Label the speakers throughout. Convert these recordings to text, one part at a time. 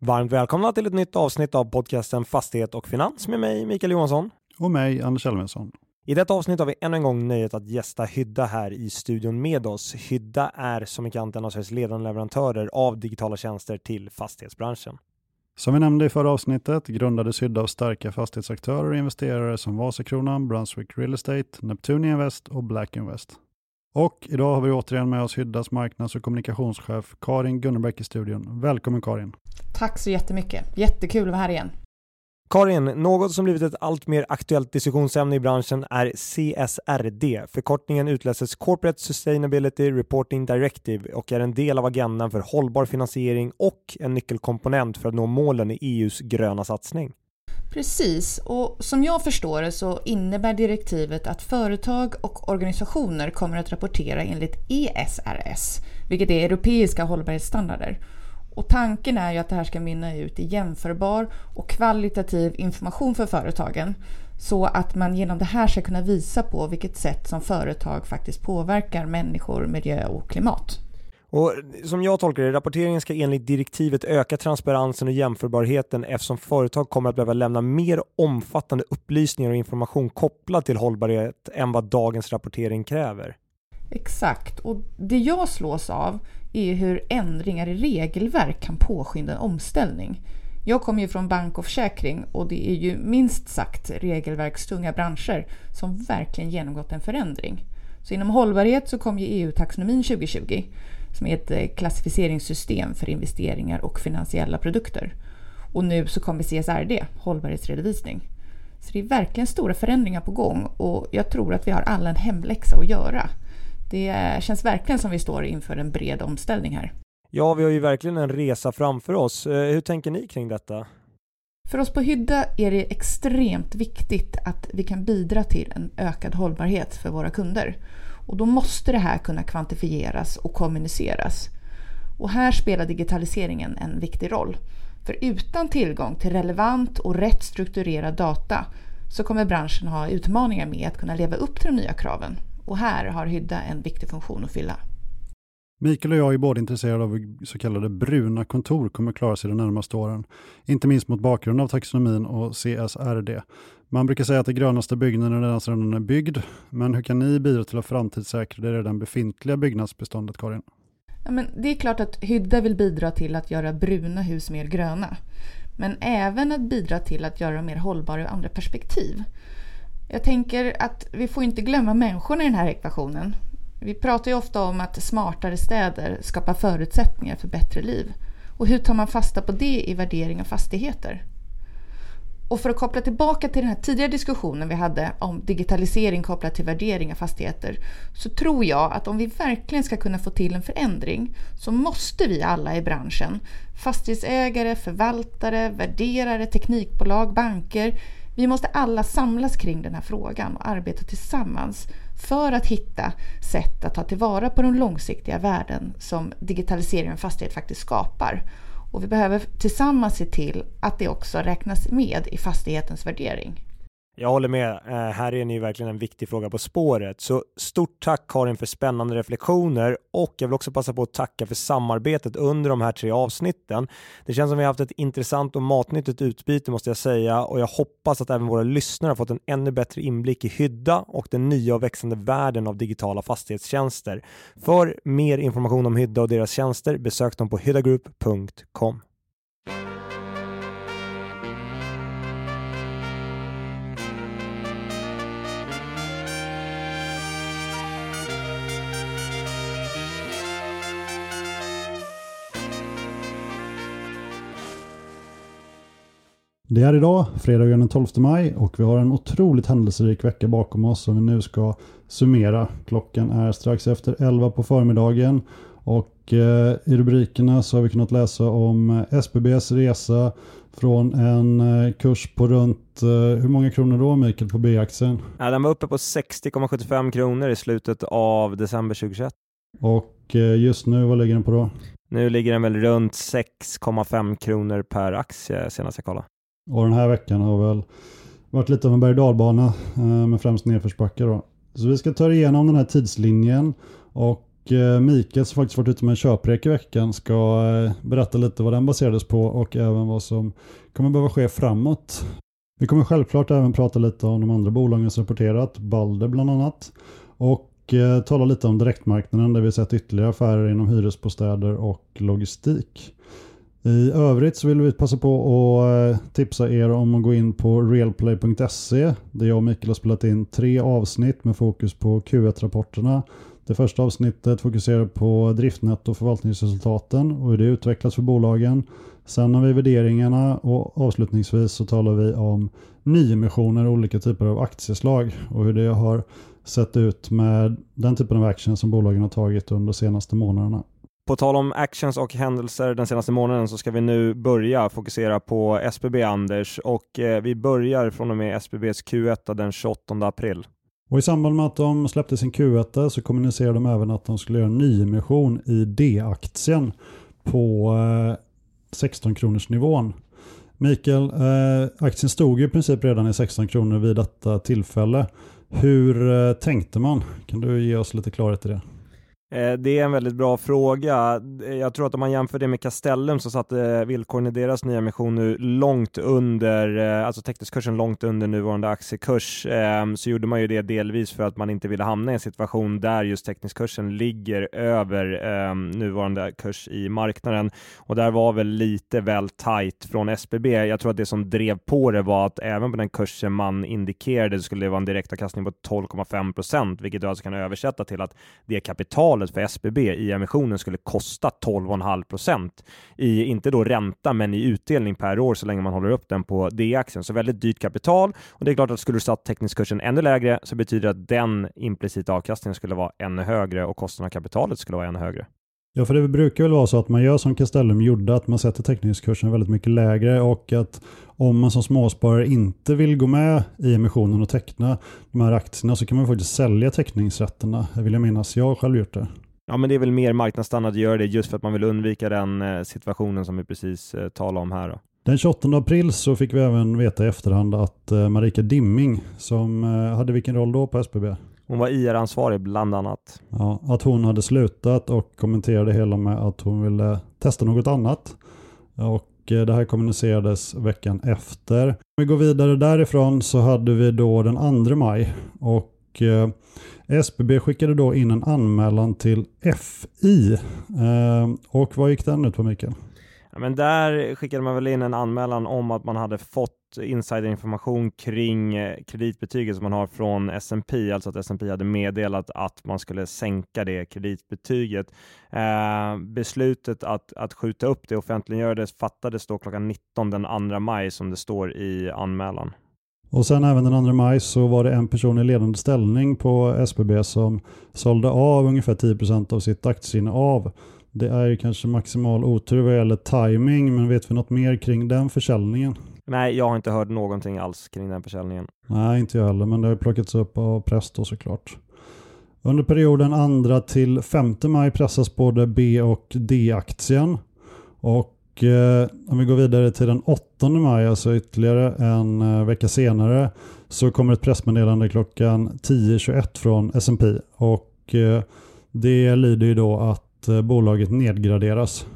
Speaker 1: Varmt välkomna till ett nytt avsnitt av podcasten Fastighet och Finans med mig Mikael Johansson.
Speaker 2: Och mig Anders Elfvinsson.
Speaker 1: I detta avsnitt har vi än en gång nöjet att gästa Hydda här i studion med oss. Hydda är som bekant en av Sveriges ledande leverantörer av digitala tjänster till fastighetsbranschen.
Speaker 2: Som vi nämnde i förra avsnittet grundades Hydda av starka fastighetsaktörer och investerare som Vasakronan, Brunswick Real Estate, Neptune Invest och Black Invest. Och idag har vi återigen med oss Hyddas marknads och kommunikationschef Karin Gunnerbäck i studion. Välkommen Karin!
Speaker 3: Tack så jättemycket! Jättekul att vara här igen.
Speaker 1: Karin, något som blivit ett allt mer aktuellt diskussionsämne i branschen är CSRD. Förkortningen utläses Corporate Sustainability Reporting Directive och är en del av agendan för hållbar finansiering och en nyckelkomponent för att nå målen i EUs gröna satsning.
Speaker 3: Precis, och som jag förstår det så innebär direktivet att företag och organisationer kommer att rapportera enligt ESRS, vilket är europeiska hållbarhetsstandarder. Och tanken är ju att det här ska mynna ut i jämförbar och kvalitativ information för företagen så att man genom det här ska kunna visa på vilket sätt som företag faktiskt påverkar människor, miljö och klimat.
Speaker 1: Och som jag tolkar det, rapporteringen ska enligt direktivet öka transparensen och jämförbarheten eftersom företag kommer att behöva lämna mer omfattande upplysningar och information kopplad till hållbarhet än vad dagens rapportering kräver.
Speaker 3: Exakt, och det jag slås av är hur ändringar i regelverk kan påskynda en omställning. Jag kommer ju från bank och försäkring och det är ju minst sagt regelverkstunga branscher som verkligen genomgått en förändring. Så inom hållbarhet så kom ju EU-taxonomin 2020 som är ett eh, klassificeringssystem för investeringar och finansiella produkter. Och nu så kommer CSRD, hållbarhetsredovisning. Så det är verkligen stora förändringar på gång och jag tror att vi har alla en hemläxa att göra. Det känns verkligen som vi står inför en bred omställning här.
Speaker 1: Ja, vi har ju verkligen en resa framför oss. Eh, hur tänker ni kring detta?
Speaker 3: För oss på Hydda är det extremt viktigt att vi kan bidra till en ökad hållbarhet för våra kunder. Och då måste det här kunna kvantifieras och kommuniceras. Och här spelar digitaliseringen en viktig roll. För utan tillgång till relevant och rätt strukturerad data så kommer branschen ha utmaningar med att kunna leva upp till de nya kraven. Och här har Hydda en viktig funktion att fylla.
Speaker 2: Mikael och jag är båda intresserade av hur så kallade bruna kontor kommer klara sig de närmaste åren. Inte minst mot bakgrund av taxonomin och CSRD. Man brukar säga att det grönaste byggnaden är den som redan är byggd. Men hur kan ni bidra till att framtidssäkra det redan befintliga byggnadsbeståndet, Karin?
Speaker 3: Ja, men det är klart att Hydda vill bidra till att göra bruna hus mer gröna. Men även att bidra till att göra dem mer hållbara ur andra perspektiv. Jag tänker att vi får inte glömma människorna i den här ekvationen. Vi pratar ju ofta om att smartare städer skapar förutsättningar för bättre liv. Och hur tar man fasta på det i värdering av fastigheter? Och för att koppla tillbaka till den här tidigare diskussionen vi hade om digitalisering kopplat till värdering av fastigheter så tror jag att om vi verkligen ska kunna få till en förändring så måste vi alla i branschen, fastighetsägare, förvaltare, värderare, teknikbolag, banker, vi måste alla samlas kring den här frågan och arbeta tillsammans för att hitta sätt att ta tillvara på de långsiktiga värden som digitalisering av fastighet faktiskt skapar. Och vi behöver tillsammans se till att det också räknas med i fastighetens värdering.
Speaker 1: Jag håller med. Eh, här är ni verkligen en viktig fråga på spåret. Så stort tack Karin för spännande reflektioner och jag vill också passa på att tacka för samarbetet under de här tre avsnitten. Det känns som vi har haft ett intressant och matnyttigt utbyte måste jag säga och jag hoppas att även våra lyssnare har fått en ännu bättre inblick i Hydda och den nya och växande världen av digitala fastighetstjänster. För mer information om Hydda och deras tjänster besök dem på hyddagroup.com.
Speaker 2: Det är idag, fredagen den 12 maj och vi har en otroligt händelserik vecka bakom oss som vi nu ska summera. Klockan är strax efter 11 på förmiddagen och eh, i rubrikerna så har vi kunnat läsa om eh, SBBs resa från en eh, kurs på runt, hur många kronor då Mikael på B-aktien?
Speaker 1: Ja, den var uppe på 60,75 kronor i slutet av december 2021.
Speaker 2: Och just nu, vad ligger den på då?
Speaker 1: Nu ligger den väl runt 6,5 kronor per aktie senast jag kollade.
Speaker 2: Och den här veckan har väl varit lite av en berg dalbana eh, med främst nedförsbackar. Då. Så vi ska ta igenom den här tidslinjen och eh, Mikael som faktiskt varit ute med en köprek i veckan ska eh, berätta lite vad den baserades på och även vad som kommer behöva ske framåt. Vi kommer självklart även prata lite om de andra bolagen som rapporterat, Balder bland annat. Och tala lite om direktmarknaden där vi sett ytterligare affärer inom hyresbostäder och logistik. I övrigt så vill vi passa på att eh, tipsa er om att gå in på realplay.se där jag och Mikael har spelat in tre avsnitt med fokus på Q1-rapporterna. Det första avsnittet fokuserar på driftnetto och förvaltningsresultaten och hur det utvecklas för bolagen. Sen har vi värderingarna och avslutningsvis så talar vi om nyemissioner och olika typer av aktieslag och hur det har sett ut med den typen av action som bolagen har tagit under de senaste månaderna.
Speaker 1: På tal om actions och händelser den senaste månaden så ska vi nu börja fokusera på SBB Anders och eh, vi börjar från och med SBBs Q1 den 28 april.
Speaker 2: Och I samband med att de släppte sin Q1 så kommunicerade de även att de skulle göra en nyemission i D-aktien på eh, 16 kronors nivån. Mikael, eh, aktien stod ju i princip redan i 16 kronor vid detta tillfälle. Hur eh, tänkte man? Kan du ge oss lite klarhet i det?
Speaker 1: Eh, det är en väldigt bra fråga. Jag tror att om man jämför det med Castellum så satte villkoren i deras nyemission nu långt under, eh, alltså alltså kursen långt under nuvarande aktiekurs. Ehm, så gjorde man ju det delvis för att man inte ville hamna i en situation där just teckningskursen ligger över ehm, nuvarande kurs i marknaden. Och där var väl lite väl tight från SBB. Jag tror att det som drev på det var att även på den kursen man indikerade skulle det vara en direktavkastning på 12,5 procent, vilket du alltså kan översätta till att det kapital kapitalet för SBB i emissionen skulle kosta 12,5 procent i, inte då ränta, men i utdelning per år så länge man håller upp den på D-aktien. Så väldigt dyrt kapital och det är klart att skulle du satt teckningskursen ännu lägre så betyder det att den implicita avkastningen skulle vara ännu högre och kostnaden av kapitalet skulle vara ännu högre.
Speaker 2: Ja, för det brukar väl vara så att man gör som Castellum gjorde, att man sätter teckningskursen väldigt mycket lägre och att om man som småsparare inte vill gå med i emissionen och teckna de här aktierna så kan man faktiskt sälja teckningsrätterna. Vill jag minnas. Jag har själv gjort det.
Speaker 1: Ja, men det är väl mer marknadsstandard att göra det just för att man vill undvika den eh, situationen som vi precis eh, talade om här. Då.
Speaker 2: Den 28 april så fick vi även veta i efterhand att eh, Marika Dimming, som hade vilken roll då på SBB?
Speaker 1: Hon var IR-ansvarig bland annat.
Speaker 2: Ja, att hon hade slutat och kommenterade hela med att hon ville testa något annat. Och eh, det här kommunicerades veckan efter. Om vi går vidare därifrån så hade vi då den 2 maj och eh, SBB skickade då in en anmälan till FI. Eh, och vad gick den ut på Mikael?
Speaker 1: Men där skickade man väl in en anmälan om att man hade fått insiderinformation kring eh, kreditbetyget som man har från S&P, alltså att S&P hade meddelat att man skulle sänka det kreditbetyget. Eh, beslutet att, att skjuta upp det offentliggördes fattades då klockan 19 den 2 maj som det står i anmälan.
Speaker 2: Och sen även den 2 maj så var det en person i ledande ställning på SBB som sålde av ungefär 10% av sitt aktieinnehav det är kanske maximal otur vad gäller timing, men vet vi något mer kring den försäljningen?
Speaker 1: Nej, jag har inte hört någonting alls kring den försäljningen.
Speaker 2: Nej, inte jag heller, men det har plockats upp av press då såklart. Under perioden 2 till 5 maj pressas både B och D-aktien. Och eh, om vi går vidare till den 8 maj, alltså ytterligare en eh, vecka senare, så kommer ett pressmeddelande klockan 10.21 från S&P och eh, det lyder ju då att bolaget nedgraderas.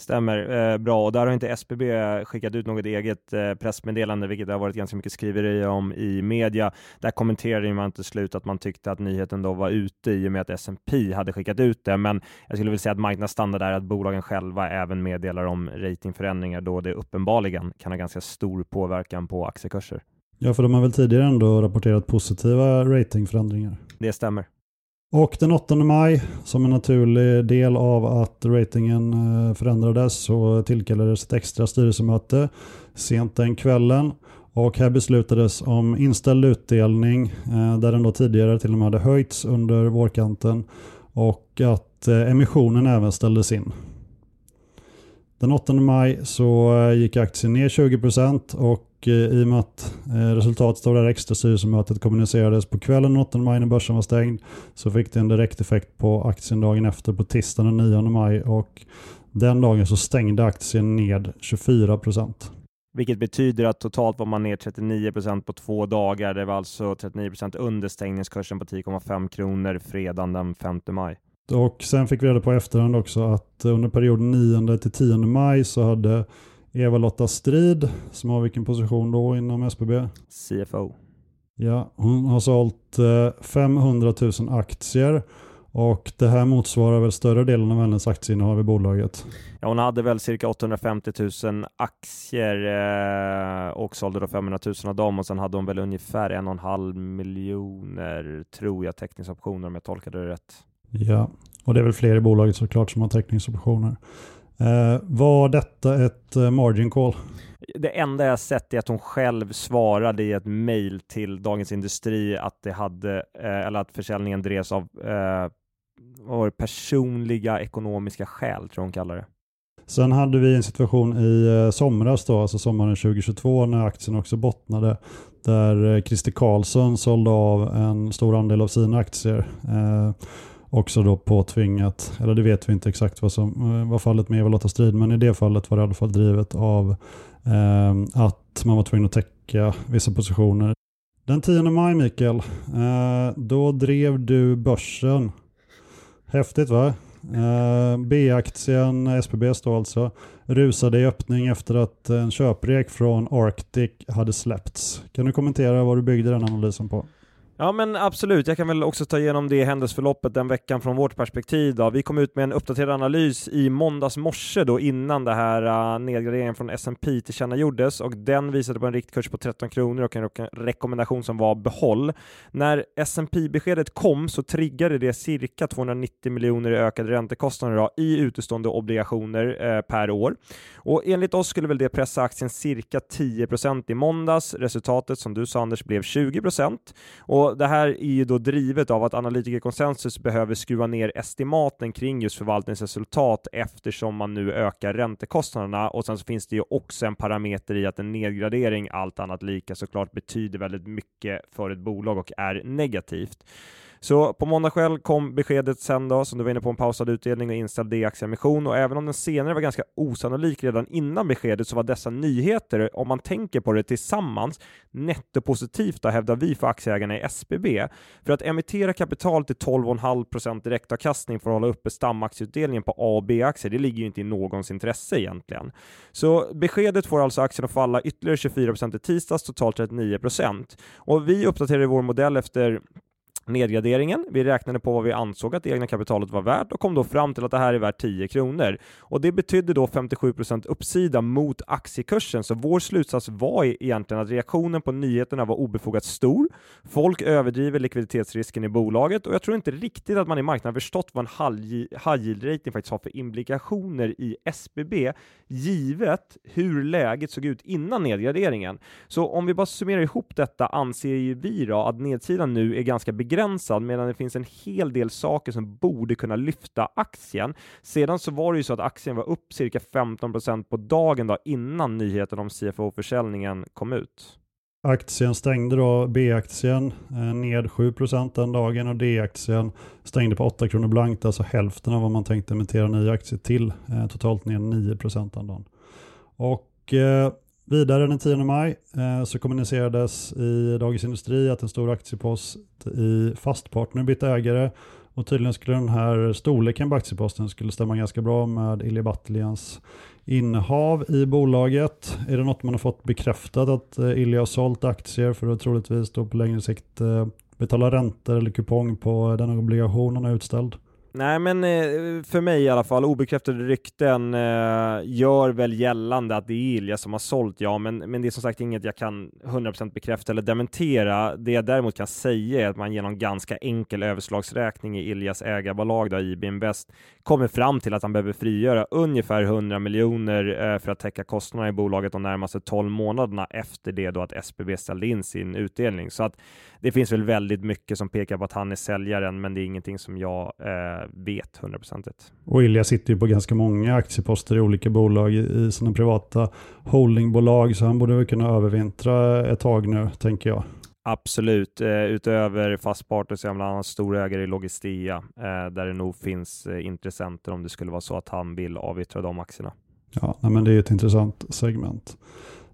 Speaker 1: Stämmer eh, bra och där har inte SBB skickat ut något eget eh, pressmeddelande, vilket det har varit ganska mycket skriverier om i media. Där kommenterade man till slut att man tyckte att nyheten då var ute i och med att S&P hade skickat ut det. Men jag skulle vilja säga att marknadsstandard är att bolagen själva även meddelar om ratingförändringar då det uppenbarligen kan ha ganska stor påverkan på aktiekurser.
Speaker 2: Ja, för de har väl tidigare ändå rapporterat positiva ratingförändringar?
Speaker 1: Det stämmer.
Speaker 2: Och den 8 maj, som en naturlig del av att ratingen eh, förändrades, så tillkallades ett extra styrelsemöte sent den kvällen. Och här beslutades om inställd utdelning, eh, där den då tidigare till och med hade höjts under vårkanten. Och att eh, emissionen även ställdes in. Den 8 maj så gick aktien ner 20% och Eh, i och med att eh, resultatet av det här extra styrelsemötet kommunicerades på kvällen den 8 maj när börsen var stängd så fick det en direkt effekt på aktien dagen efter på tisdagen den 9 maj och den dagen så stängde aktien ned 24%
Speaker 1: Vilket betyder att totalt var man ner 39% på två dagar. Det var alltså 39 under stängningskursen på 10,5 kronor fredagen den 5 maj.
Speaker 2: Och sen fick vi reda på efterhand också att under perioden 9 till 10 maj så hade Eva-Lotta Strid, som har vilken position då inom SBB?
Speaker 1: CFO.
Speaker 2: Ja, hon har sålt 500 eh, 000 aktier och det här motsvarar väl större delen av hennes aktieinnehav i bolaget.
Speaker 1: Ja, hon hade väl cirka 850 000 aktier eh, och sålde då 500 000 av dem och sen hade hon väl ungefär en och en halv miljoner, tror jag, teckningsoptioner om jag tolkade det rätt.
Speaker 2: Ja, och det är väl fler i bolaget såklart som har teckningsoptioner. Eh, var detta ett eh, margin call?
Speaker 1: Det enda jag sett är att hon själv svarade i ett mejl till Dagens Industri att det hade, eh, eller att försäljningen drevs av eh, personliga ekonomiska skäl, tror hon kallar det.
Speaker 2: Sen hade vi en situation i eh, somras då, alltså sommaren 2022 när aktien också bottnade, där eh, Christer Karlsson sålde av en stor andel av sina aktier. Eh, också då påtvingat, eller det vet vi inte exakt vad som eh, var fallet med Eva-Lotta Strid, men i det fallet var det i alla fall drivet av eh, att man var tvungen att täcka vissa positioner. Den 10 maj Mikael, eh, då drev du börsen. Häftigt va? Eh, B-aktien, SBB då alltså, rusade i öppning efter att en köprek från Arctic hade släppts. Kan du kommentera vad du byggde den analysen på?
Speaker 1: Ja men absolut, jag kan väl också ta igenom det händelseförloppet den veckan från vårt perspektiv. Då. Vi kom ut med en uppdaterad analys i måndags morse då innan det här uh, nedgraderingen från S&P tillkännagjordes och den visade på en riktkurs på 13 kronor och en rekommendation som var behåll. När S&P beskedet kom så triggade det cirka 290 miljoner i ökade räntekostnader då, i utestående obligationer eh, per år. Och enligt oss skulle väl det pressa aktien cirka 10 procent i måndags. Resultatet som du sa Anders blev 20 och och det här är ju då drivet av att analytikerkonsensus behöver skruva ner estimaten kring just förvaltningsresultat eftersom man nu ökar räntekostnaderna och sen så finns det ju också en parameter i att en nedgradering allt annat lika såklart betyder väldigt mycket för ett bolag och är negativt. Så på måndag kväll kom beskedet sen då, som du var inne på, en pausad utdelning och inställd D-aktieemission och även om den senare var ganska osannolik redan innan beskedet så var dessa nyheter, om man tänker på det tillsammans, nettopositivt då, hävdar vi för aktieägarna i SBB. För att emittera kapital till 12,5% direktavkastning för att hålla uppe stamaktieutdelningen på A och B-aktier, det ligger ju inte i någons intresse egentligen. Så beskedet får alltså aktien att falla ytterligare 24% i tisdags, totalt 39%. Och vi uppdaterade vår modell efter nedgraderingen. Vi räknade på vad vi ansåg att det egna kapitalet var värt och kom då fram till att det här är värt 10 kronor. Och det betydde då 57 procent uppsida mot aktiekursen, så vår slutsats var e- egentligen att reaktionen på nyheterna var obefogat stor. Folk överdriver likviditetsrisken i bolaget och jag tror inte riktigt att man i marknaden förstått vad en high yield rating faktiskt har för implikationer i SBB, givet hur läget såg ut innan nedgraderingen. Så om vi bara summerar ihop detta anser ju vi då att nedsidan nu är ganska begränsad begränsad medan det finns en hel del saker som borde kunna lyfta aktien. Sedan så var det ju så att aktien var upp cirka 15% på dagen då innan nyheten om CFO-försäljningen kom ut.
Speaker 2: Aktien stängde då, B-aktien eh, ned 7 den dagen och D-aktien stängde på 8 kronor blankt, alltså hälften av vad man tänkte emittera nya aktier till. Eh, totalt ner 9 den dagen. Och eh, Vidare den 10 maj eh, så kommunicerades i Dagens Industri att en stor aktiepost i Fastpartner bytte ägare och tydligen skulle den här storleken på aktieposten skulle stämma ganska bra med Ilja Battlians innehav i bolaget. Är det något man har fått bekräftat att eh, Ilja har sålt aktier för att troligtvis då på längre sikt eh, betala räntor eller kupong på eh, den obligation han har utställd?
Speaker 1: Nej, men eh, för mig i alla fall, obekräftade rykten eh, gör väl gällande att det är Ilja som har sålt, ja, men, men det är som sagt inget jag kan 100% bekräfta eller dementera. Det jag däremot kan säga är att man genom ganska enkel överslagsräkning i Iljas ägarbolag, då, IB Invest, kommer fram till att han behöver frigöra ungefär 100 miljoner eh, för att täcka kostnaderna i bolaget de närmaste 12 månaderna efter det då att SBB ställde in sin utdelning. Så att det finns väl väldigt mycket som pekar på att han är säljaren, men det är ingenting som jag eh, vet hundraprocentigt.
Speaker 2: Och Ilja sitter ju på ganska många aktieposter i olika bolag i sina privata holdingbolag, så han borde väl kunna övervintra ett tag nu, tänker jag.
Speaker 1: Absolut. Eh, utöver Fastpartner så är han bland annat storägare i Logistea, eh, där det nog finns eh, intressenter om det skulle vara så att han vill avyttra de aktierna.
Speaker 2: Ja, men det är ett intressant segment.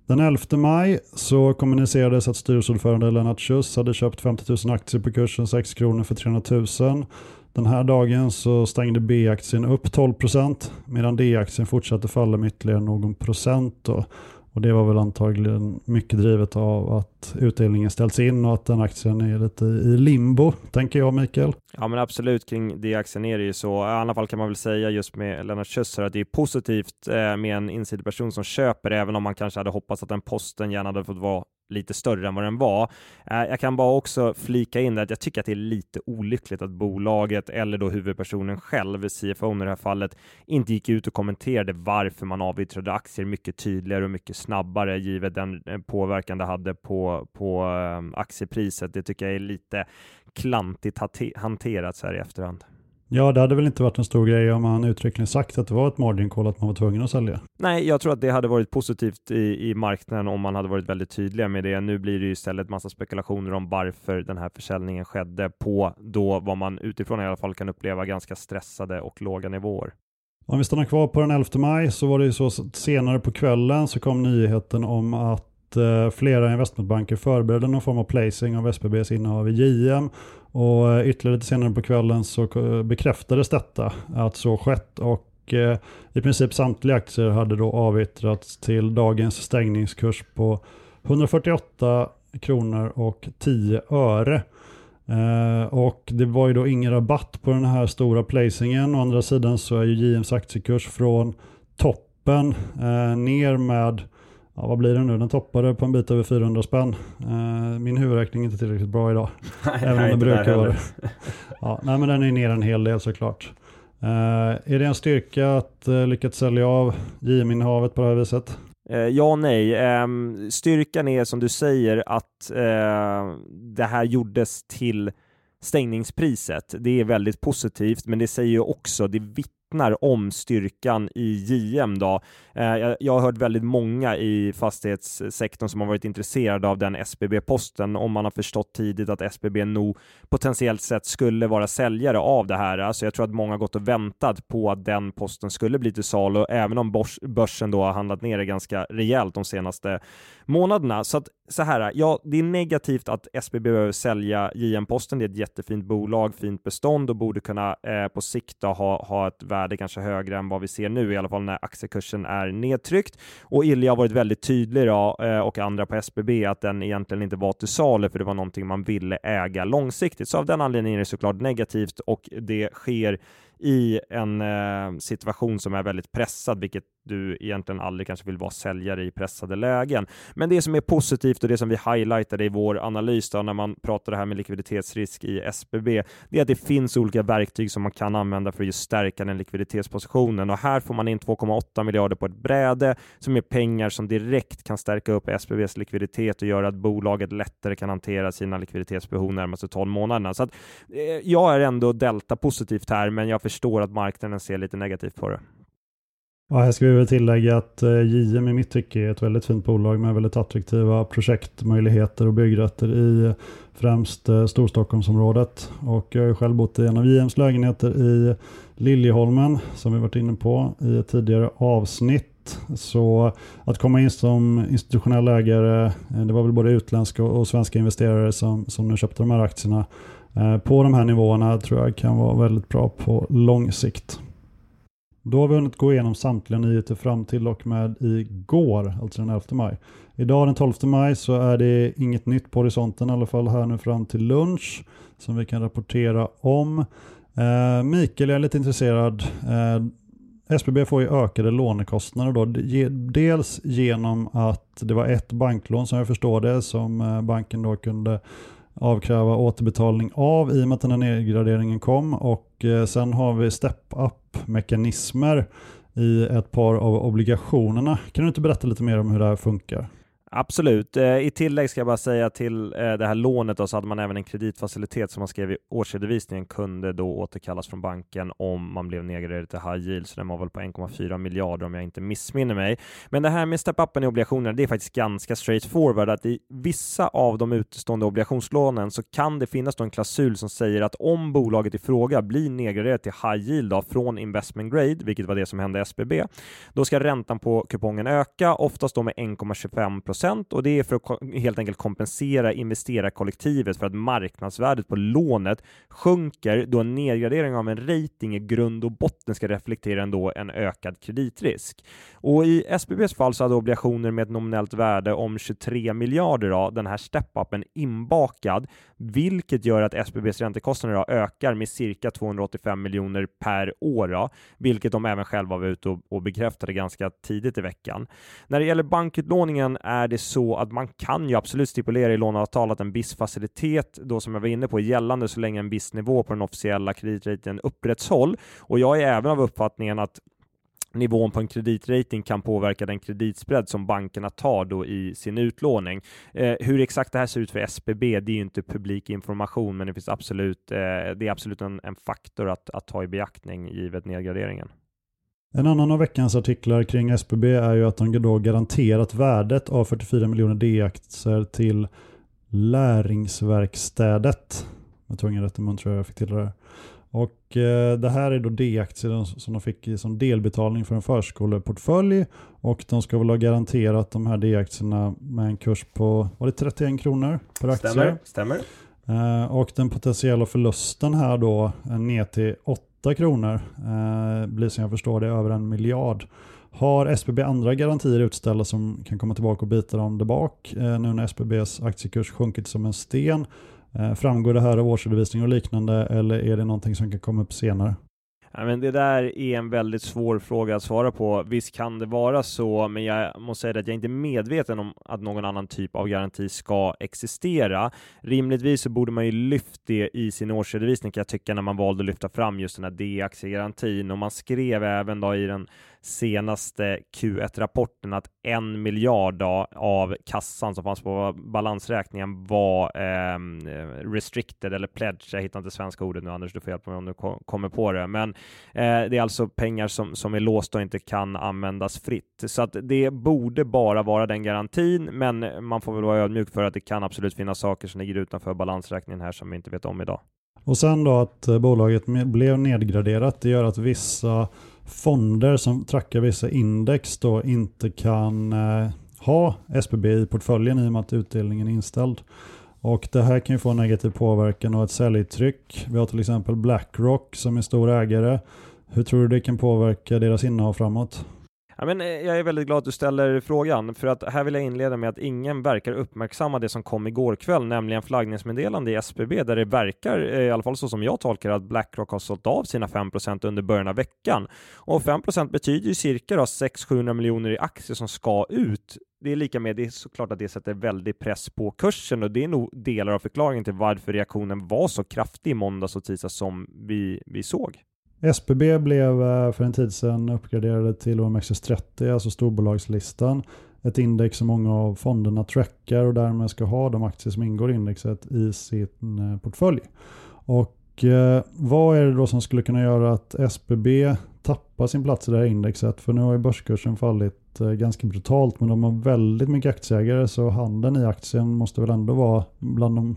Speaker 2: Den 11 maj så kommunicerades att styrelseordförande Lennart Schuss hade köpt 50 000 aktier på kursen 6 kronor för 300 000. Den här dagen så stängde B-aktien upp 12% medan D-aktien fortsatte falla med ytterligare någon procent. Då. Och det var väl antagligen mycket drivet av att utdelningen ställts in och att den aktien är lite i limbo, tänker jag Mikael.
Speaker 1: Ja men absolut, kring D-aktien är det ju så. I alla fall kan man väl säga just med Lennart Schüsser att det är positivt eh, med en insiderperson som köper, även om man kanske hade hoppats att den posten gärna hade fått vara lite större än vad den var. Eh, jag kan bara också flika in att jag tycker att det är lite olyckligt att bolaget eller då huvudpersonen själv, CFO i det här fallet, inte gick ut och kommenterade varför man avyttrade aktier mycket tydligare och mycket snabbare givet den eh, påverkan det hade på, på eh, aktiepriset. Det tycker jag är lite klantigt hanterat så här i efterhand.
Speaker 2: Ja, det hade väl inte varit en stor grej om man uttryckligen sagt att det var ett margin call, att man var tvungen att sälja.
Speaker 1: Nej, jag tror att det hade varit positivt i, i marknaden om man hade varit väldigt tydliga med det. Nu blir det ju istället massa spekulationer om varför den här försäljningen skedde på då vad man utifrån i alla fall kan uppleva ganska stressade och låga nivåer.
Speaker 2: Om vi stannar kvar på den 11 maj så var det ju så senare på kvällen så kom nyheten om att Eh, flera investmentbanker förberedde någon form av placing av SBBs innehav i JM och eh, ytterligare lite senare på kvällen så eh, bekräftades detta att så skett och i princip samtliga aktier hade då avyttrats till dagens stängningskurs på 148 kronor och 10 öre. Eh, och det var ju då ingen rabatt på den här stora placingen. Å andra sidan så är ju JMs aktiekurs från toppen ner med ja, vad blir det nu? Den toppade på en bit över 400 spänn. Uh, min huvudräkning är inte tillräckligt bra idag. även om det brukar vara ja, nej, men den är ner en hel del såklart. Uh, är det en styrka att uh, lyckas sälja av JM-innehavet på det här viset?
Speaker 1: ja och nej. Um, styrkan är som du säger att det här gjordes till stängningspriset. Det är väldigt positivt, men det säger ju också, det vittnar vittnar om styrkan i JM. Då. Eh, jag har hört väldigt många i fastighetssektorn som har varit intresserade av den SBB-posten om man har förstått tidigt att SBB nog potentiellt sett skulle vara säljare av det här. Alltså jag tror att många gått och väntat på att den posten skulle bli till salu, även om börsen då har handlat ner det ganska rejält de senaste månaderna. Så att så här, ja, det är negativt att SBB behöver sälja JM-posten. Det är ett jättefint bolag, fint bestånd och borde kunna eh, på sikt ha, ha ett värde kanske högre än vad vi ser nu, i alla fall när aktiekursen är nedtryckt. Och Ilja har varit väldigt tydlig då, eh, och andra på SBB att den egentligen inte var till salu, för det var någonting man ville äga långsiktigt. Så av den anledningen är det såklart negativt och det sker i en eh, situation som är väldigt pressad, vilket du egentligen aldrig kanske vill vara säljare i pressade lägen. Men det som är positivt och det som vi highlightade i vår analys då, när man pratar det här med likviditetsrisk i SBB, det är att det finns olika verktyg som man kan använda för att just stärka den likviditetspositionen och här får man in 2,8 miljarder på ett bräde som är pengar som direkt kan stärka upp SBBs likviditet och göra att bolaget lättare kan hantera sina likviditetsbehov närmaste 12 månaderna. Så att, eh, jag är ändå delta positivt här, men jag förstår att marknaden ser lite negativt på det.
Speaker 2: Ja, här ska vi väl tillägga att eh, JM i mitt tycke är ett väldigt fint bolag med väldigt attraktiva projektmöjligheter och byggrätter i främst eh, Storstockholmsområdet. Och jag har själv bott i en av JMs lägenheter i Liljeholmen som vi varit inne på i ett tidigare avsnitt. Så att komma in som institutionell ägare, eh, det var väl både utländska och svenska investerare som, som nu köpte de här aktierna Eh, på de här nivåerna tror jag kan vara väldigt bra på lång sikt. Då har vi hunnit gå igenom samtliga nyheter fram till och med igår, alltså den 11 maj. Idag den 12 maj så är det inget nytt på horisonten, i alla fall här nu fram till lunch, som vi kan rapportera om. Eh, Mikael, jag är lite intresserad. Eh, SBB får ju ökade lånekostnader då. Dels genom att det var ett banklån som jag förstår det som eh, banken då kunde avkräva återbetalning av i och med att den här nedgraderingen kom och eh, sen har vi step-up mekanismer i ett par av obligationerna. Kan du inte berätta lite mer om hur det här funkar?
Speaker 1: Absolut. Eh, I tillägg ska jag bara säga till eh, det här lånet då, så hade man även en kreditfacilitet som man skrev i årsredovisningen kunde då återkallas från banken om man blev nedgraderad till high yield, så den var väl på 1,4 miljarder om jag inte missminner mig. Men det här med step-upen i obligationerna, det är faktiskt ganska straight forward att i vissa av de utestående obligationslånen så kan det finnas då en klausul som säger att om bolaget i fråga blir nedgraderat till high yield då, från investment grade, vilket var det som hände SBB, då ska räntan på kupongen öka, oftast då med 1,25 procent och det är för att helt enkelt kompensera investerarkollektivet för att marknadsvärdet på lånet sjunker då en nedgradering av en rating i grund och botten ska reflektera ändå en ökad kreditrisk. Och i SBBs fall så hade obligationer med ett nominellt värde om 23 miljarder då, den här step-upen inbakad, vilket gör att SBBs räntekostnader då ökar med cirka 285 miljoner per år, då, vilket de även själva var ute och, och bekräftade ganska tidigt i veckan. När det gäller bankutlåningen är det så att man kan ju absolut stipulera i låneavtal att en viss facilitet då som jag var inne på, är gällande så länge en viss nivå på den officiella kreditraten upprätthåll. Och jag är även av uppfattningen att nivån på en kreditrating kan påverka den kreditspread som bankerna tar då i sin utlåning. Eh, hur exakt det här ser ut för SBB, det är ju inte publik information, men det finns absolut, eh, det är absolut en, en faktor att, att ta i beaktning givet nedgraderingen.
Speaker 2: En annan av veckans artiklar kring SBB är ju att de då garanterat värdet av 44 miljoner D-aktier till Läringsverkstädet. Jag tog ingen rätt i mun tror jag jag fick till det där. Och eh, det här är då D-aktier som de fick som delbetalning för en förskoleportfölj och de ska väl ha garanterat de här D-aktierna med en kurs på, var det 31 kronor per aktie?
Speaker 1: Stämmer, stämmer.
Speaker 2: Eh, och den potentiella förlusten här då ner till 8 kronor eh, blir som jag förstår det över en miljard. Har SBB andra garantier utställda som kan komma tillbaka och bita dem där bak eh, nu när SBBs aktiekurs sjunkit som en sten? Eh, framgår det här av årsredovisning och liknande eller är det någonting som kan komma upp senare?
Speaker 1: Ja, men det där är en väldigt svår fråga att svara på. Visst kan det vara så, men jag måste säga att jag inte är medveten om att någon annan typ av garanti ska existera. Rimligtvis så borde man ju lyft det i sin årsredovisning kan jag tycka när man valde att lyfta fram just den här D-aktiegarantin och man skrev även då i den senaste Q1-rapporten att en miljard av kassan som fanns på balansräkningen var eh, restricted eller pledge. Jag hittar inte svenska ordet nu Anders, du får hjälpa mig om du kommer på det. Men eh, det är alltså pengar som, som är låsta och inte kan användas fritt. Så att det borde bara vara den garantin, men man får väl vara ödmjuk för att det kan absolut finnas saker som ligger utanför balansräkningen här som vi inte vet om idag.
Speaker 2: Och sen då att eh, bolaget blev nedgraderat, det gör att vissa fonder som trackar vissa index då inte kan eh, ha SBB i portföljen i och med att utdelningen är inställd. Och det här kan ju få negativ påverkan och ett säljtryck. Vi har till exempel Blackrock som är stor ägare. Hur tror du det kan påverka deras innehav framåt?
Speaker 1: Ja, men eh, jag är väldigt glad att du ställer frågan, för att här vill jag inleda med att ingen verkar uppmärksamma det som kom igår kväll, nämligen flaggningsmeddelande i SBB, där det verkar, eh, i alla fall så som jag tolkar att Blackrock har sålt av sina 5% under början av veckan. Och 5% betyder ju cirka 600-700 miljoner i aktier som ska ut. Det är lika med, det är såklart att det sätter väldigt press på kursen och det är nog delar av förklaringen till varför reaktionen var så kraftig i måndags och tisdags som vi, vi såg.
Speaker 2: SBB blev eh, för en tid sedan uppgraderade till OMXS30, alltså storbolagslistan. Ett index som många av fonderna trackar och därmed ska ha de aktier som ingår i indexet i sin eh, portfölj. Och eh, vad är det då som skulle kunna göra att SBB tappar sin plats i det här indexet? För nu har ju börskursen fallit eh, ganska brutalt men de har väldigt mycket aktieägare så handeln i aktien måste väl ändå vara bland de,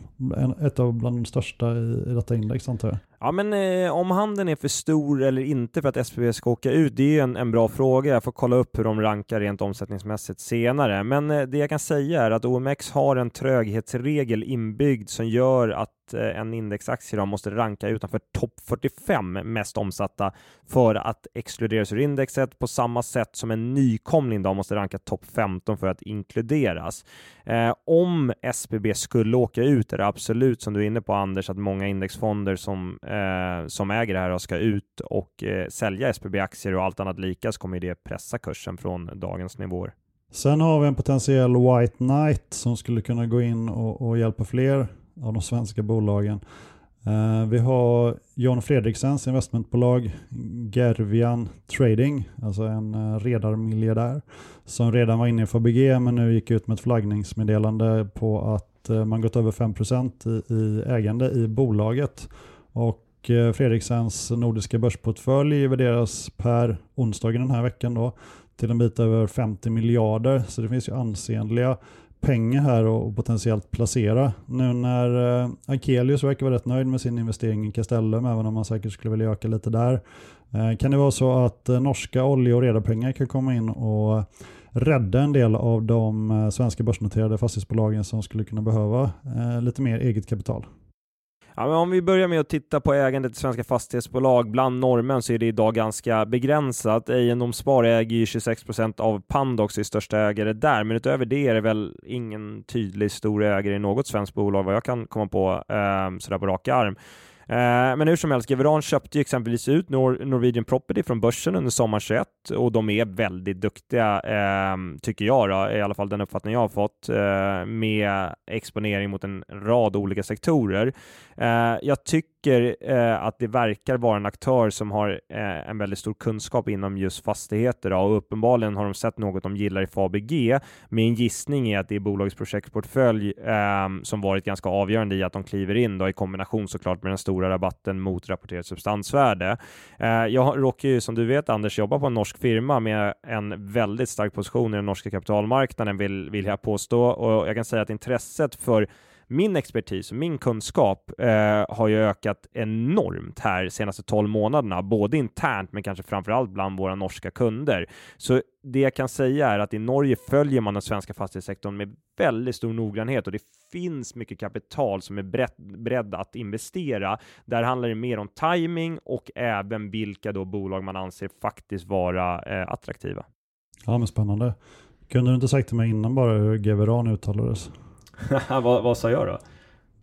Speaker 2: ett av bland de största i, i detta index antar jag.
Speaker 1: Ja, men eh, om handeln är för stor eller inte för att SBB ska åka ut, det är en, en bra fråga. Jag får kolla upp hur de rankar rent omsättningsmässigt senare. Men eh, det jag kan säga är att OMX har en tröghetsregel inbyggd som gör att Eh, en indexaktie då måste ranka utanför topp 45 mest omsatta för att exkluderas ur indexet på samma sätt som en nykomling då måste ranka topp 15 för att inkluderas. Eh, om SBB skulle åka ut är det absolut som du är inne på Anders att många indexfonder som eh, som äger det här ska ut och eh, sälja SBB-aktier och allt annat lika så kommer det pressa kursen från dagens nivåer.
Speaker 2: Sen har vi en potentiell White Knight som skulle kunna gå in och, och hjälpa fler av de svenska bolagen. Eh, vi har John Fredriksens investmentbolag Gervian Trading, alltså en eh, redarmiljardär som redan var inne i Fabege men nu gick ut med ett flaggningsmeddelande på att eh, man gått över 5% i, i ägande i bolaget och Fredriksens nordiska börsportfölj värderas per onsdagen den här veckan då till en bit över 50 miljarder. Så det finns ju ansenliga pengar här och potentiellt placera. Nu när eh, Akelius verkar vara rätt nöjd med sin investering i Castellum, även om man säkert skulle vilja öka lite där. Eh, kan det vara så att eh, norska olje och redarpengar kan komma in och rädda en del av de eh, svenska börsnoterade fastighetsbolagen som skulle kunna behöva eh, lite mer eget kapital.
Speaker 1: Ja, men om vi börjar med att titta på ägandet i svenska fastighetsbolag bland norrmän så är det idag ganska begränsat. Egendomsspar äger ju 26 procent av Pandox, är största ägare där, men utöver det är det väl ingen tydlig stor ägare i något svenskt bolag vad jag kan komma på eh, sådär på rak arm. Eh, men hur som helst, Geveran köpte ju exempelvis ut Nor Norwegian Property från börsen under sommaren 21 och de är väldigt duktiga, eh, tycker jag då, i alla fall den uppfattning jag har fått, eh, med exponering mot en rad olika sektorer. Eh, jag tycker eh, att det verkar vara en aktör som har eh, en väldigt stor kunskap inom just fastigheter då, och uppenbarligen har de sett något de gillar i Fabg. Min gissning är att det är bolagets projektportfölj ehm, som varit ganska avgörande i att de kliver in då, i kombination såklart med den stora rabatten mot rapporterat substansvärde. Eh, jag råkar ju som du vet Anders jobba på en norsk firma med en väldigt stark position i den norska kapitalmarknaden vill, vill jag påstå och jag kan säga att intresset för min expertis och min kunskap eh, har ju ökat enormt här senaste 12 månaderna, både internt men kanske framförallt bland våra norska kunder. Så det jag kan säga är att i Norge följer man den svenska fastighetssektorn med väldigt stor noggrannhet och det finns mycket kapital som är beredd, beredd att investera. Där handlar det mer om timing och även vilka då bolag man anser faktiskt vara eh, attraktiva.
Speaker 2: Ja, men spännande. Kunde du inte sagt till mig innan bara hur Geveran uttalades?
Speaker 1: vad, vad sa jag då?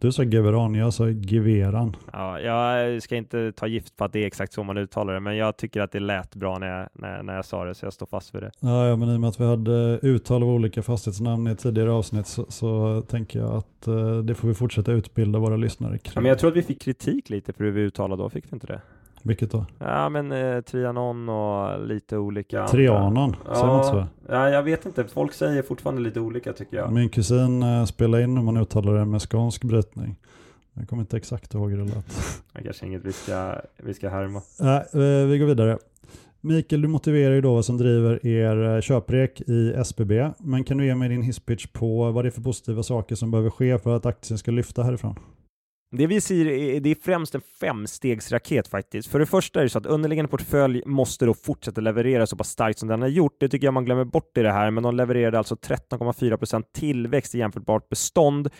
Speaker 2: Du sa Geveran, jag sa Geveran.
Speaker 1: Ja, jag ska inte ta gift på att det är exakt så man uttalar det, men jag tycker att det lät bra när jag, när, när jag sa det, så jag står fast vid det.
Speaker 2: Ja, ja men i och med att vi hade uttal av olika fastighetsnamn i tidigare avsnitt så, så tänker jag att uh, det får vi fortsätta utbilda våra lyssnare kring.
Speaker 1: Ja, men jag tror att vi fick kritik lite för hur vi uttalade då, fick vi inte det?
Speaker 2: Vilket då?
Speaker 1: Ja men eh, Trianon och lite olika
Speaker 2: Trianon, ja, säger man inte så?
Speaker 1: Ja, jag vet inte, folk säger fortfarande lite olika tycker jag.
Speaker 2: Min kusin eh, spelade in hur man uttalar det med skånsk brytning. Jag kommer inte exakt ihåg hur det lät.
Speaker 1: Det kanske inget vi ska, vi ska härma.
Speaker 2: Nej, äh, vi går vidare. Mikael, du motiverar ju då vad som driver er eh, köprek i SBB, men kan du ge mig din hisspitch på vad det är för positiva saker som behöver ske för att aktien ska lyfta härifrån?
Speaker 1: Det vi ser är, det är främst en femstegsraket faktiskt. För det första är det så att underliggande portfölj måste då fortsätta leverera så pass starkt som den har gjort. Det tycker jag man glömmer bort i det här, men de levererade alltså 13,4% tillväxt i jämförbart bestånd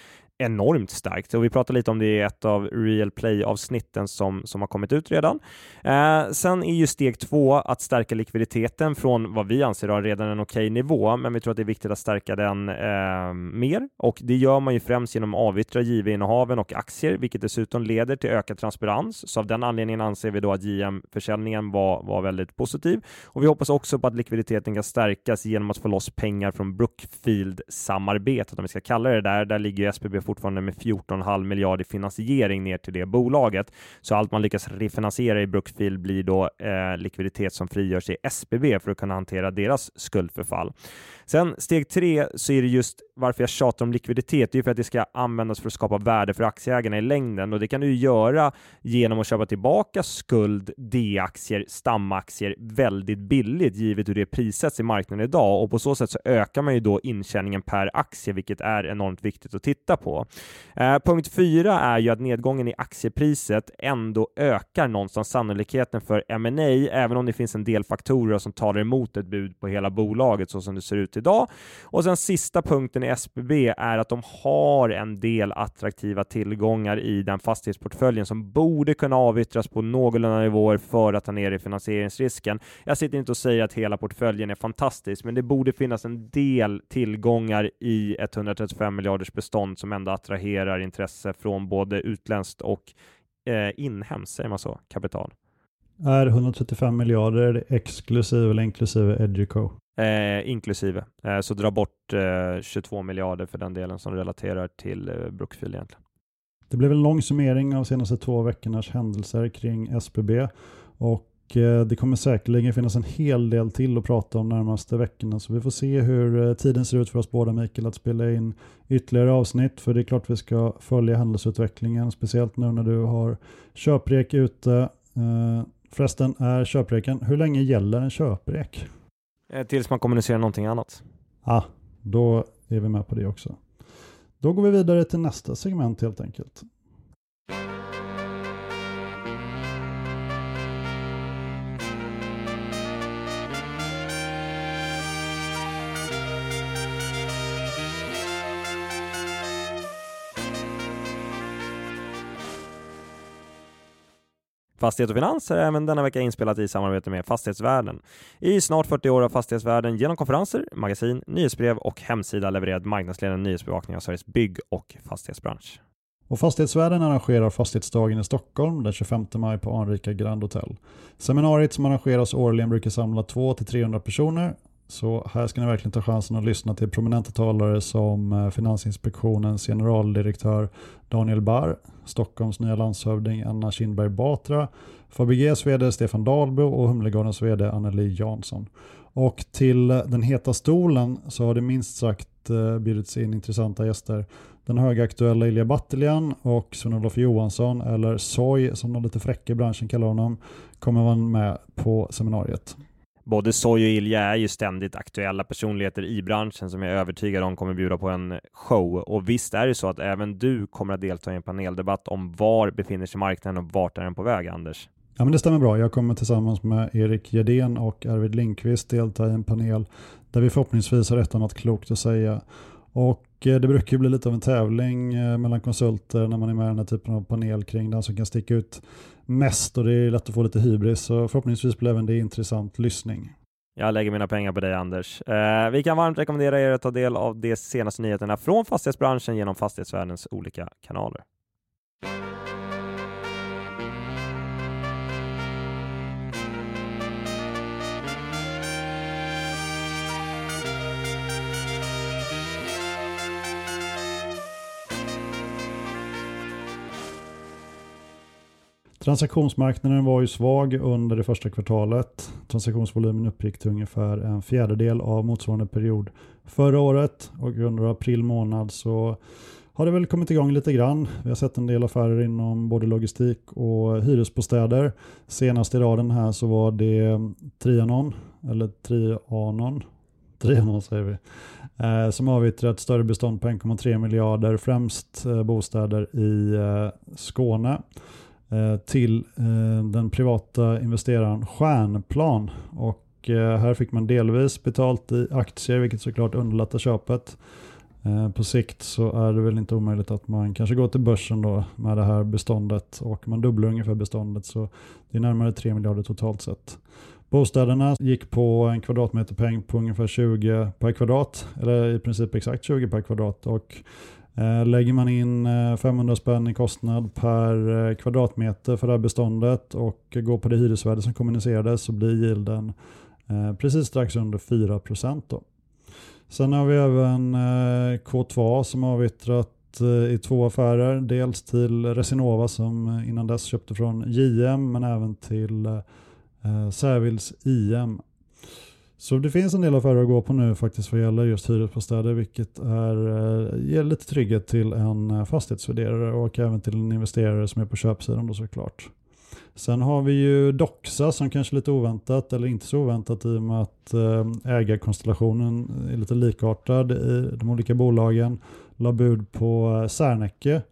Speaker 1: enormt starkt och vi pratar lite om det i ett av Real Play-avsnitten som, som har kommit ut redan. Eh, sen är ju steg två att stärka likviditeten från vad vi anser har redan en okej okay nivå, men vi tror att det är viktigt att stärka den eh, mer och det gör man ju främst genom att avyttra JV-innehaven och aktier, vilket dessutom leder till ökad transparens. Så av den anledningen anser vi då att JM-försäljningen var, var väldigt positiv och vi hoppas också på att likviditeten kan stärkas genom att få loss pengar från Brookfield-samarbetet, om vi ska kalla det där. Där ligger ju SBB fortfarande med 14,5 miljard i finansiering ner till det bolaget. Så allt man lyckas refinansiera i Brookfield blir då eh, likviditet som frigörs i SBB för att kunna hantera deras skuldförfall. Sen steg tre så är det just varför jag tjatar om likviditet. Det är för att det ska användas för att skapa värde för aktieägarna i längden och det kan du göra genom att köpa tillbaka skuld, D-aktier, stamaktier väldigt billigt givet hur det prissätts i marknaden idag och på så sätt så ökar man ju då intjäningen per aktie, vilket är enormt viktigt att titta på. Eh, punkt fyra är ju att nedgången i aktiepriset ändå ökar någonstans sannolikheten för M&A, även om det finns en del faktorer som talar emot ett bud på hela bolaget så som det ser ut idag. Och sen sista punkten i SBB är att de har en del attraktiva tillgångar i den fastighetsportföljen som borde kunna avyttras på någorlunda nivåer för att ta ner i finansieringsrisken. Jag sitter inte och säger att hela portföljen är fantastisk, men det borde finnas en del tillgångar i 135 miljarders bestånd som ändå attraherar intresse från både utländskt och eh, inhemskt, säger man så, kapital.
Speaker 2: Är 135 miljarder exklusive eller inklusive Educo?
Speaker 1: Eh, inklusive. Eh, så dra bort eh, 22 miljarder för den delen som relaterar till eh, Brookfield egentligen.
Speaker 2: Det blev en lång summering av senaste två veckornas händelser kring SBB och eh, det kommer säkerligen finnas en hel del till att prata om närmaste veckorna så vi får se hur eh, tiden ser ut för oss båda Mikael att spela in ytterligare avsnitt för det är klart vi ska följa händelseutvecklingen speciellt nu när du har köprek ute. Eh, förresten, är köpreken, hur länge gäller en köprek?
Speaker 1: Eh, tills man kommunicerar någonting annat.
Speaker 2: Ja, ah, då är vi med på det också. Då går vi vidare till nästa segment helt enkelt.
Speaker 1: Fastighet och Finans är även denna vecka inspelat i samarbete med Fastighetsvärlden. I snart 40 år har Fastighetsvärlden genom konferenser, magasin, nyhetsbrev och hemsida levererat marknadsledande nyhetsbevakning av Sveriges bygg och fastighetsbransch.
Speaker 2: Och Fastighetsvärlden arrangerar Fastighetsdagen i Stockholm den 25 maj på anrika Grand Hotel. Seminariet som arrangeras årligen brukar samla 200-300 personer så här ska ni verkligen ta chansen att lyssna till prominenta talare som eh, Finansinspektionens generaldirektör Daniel Barr, Stockholms nya landshövding Anna Kinberg Batra, Fabeges vd Stefan Dahlbo och Humlegårdens vd Anneli Jansson. Och till den heta stolen så har det minst sagt eh, bjudits in intressanta gäster. Den högaktuella Ilja Battelian och Sven-Olof Johansson, eller Soy som de lite fräcka i branschen kallar honom, kommer vara med på seminariet.
Speaker 1: Både Soy och Ilja är ju ständigt aktuella personligheter i branschen som jag är övertygad om kommer bjuda på en show. Och visst är det så att även du kommer att delta i en paneldebatt om var befinner sig marknaden och vart är den på väg, Anders?
Speaker 2: Ja, men det stämmer bra. Jag kommer tillsammans med Erik Gedén och Arvid Lindqvist delta i en panel där vi förhoppningsvis har rättat något klokt att säga. Och eh, det brukar bli lite av en tävling eh, mellan konsulter när man är med i den här typen av panel kring den som kan sticka ut mest och det är lätt att få lite hybris. Så förhoppningsvis blir även det intressant lyssning.
Speaker 1: Jag lägger mina pengar på dig Anders. Eh, vi kan varmt rekommendera er att ta del av de senaste nyheterna från fastighetsbranschen genom fastighetsvärldens olika kanaler.
Speaker 2: Transaktionsmarknaden var ju svag under det första kvartalet. Transaktionsvolymen uppgick till ungefär en fjärdedel av motsvarande period förra året och under april månad så har det väl kommit igång lite grann. Vi har sett en del affärer inom både logistik och hyresbostäder. Senast i raden här så var det Trianon, eller Trianon, Trianon säger vi, eh, som avyttrat ett större bestånd på 1,3 miljarder, främst eh, bostäder i eh, Skåne. Eh, till eh, den privata investeraren Stjärnplan. Och eh, här fick man delvis betalt i aktier vilket såklart underlättar köpet. På sikt så är det väl inte omöjligt att man kanske går till börsen då med det här beståndet och man dubblar ungefär beståndet så det är närmare 3 miljarder totalt sett. Bostäderna gick på en kvadratmeterpeng på ungefär 20 per kvadrat, eller i princip exakt 20 per kvadrat och Eh, lägger man in eh, 500 spänn i kostnad per eh, kvadratmeter för det här beståndet och går på det hyresvärde som kommunicerades så blir yielden precis strax under 4%. Då. Sen har vi även K2A som har avyttrat i två affärer. Dels till Resinova som innan dess köpte från JM men även till Sävils IM. Så det finns en del affärer att gå på nu faktiskt vad gäller just hyresbostäder vilket är, eh, ger lite trygghet till en eh, fastighetsvärderare och även till en investerare som är på köpsidan då såklart. Sen har vi ju Doxa som kanske är lite oväntat eller inte så oväntat i och med att eh, ägarkonstellationen är lite likartad i de olika bolagen. La bud på Serneke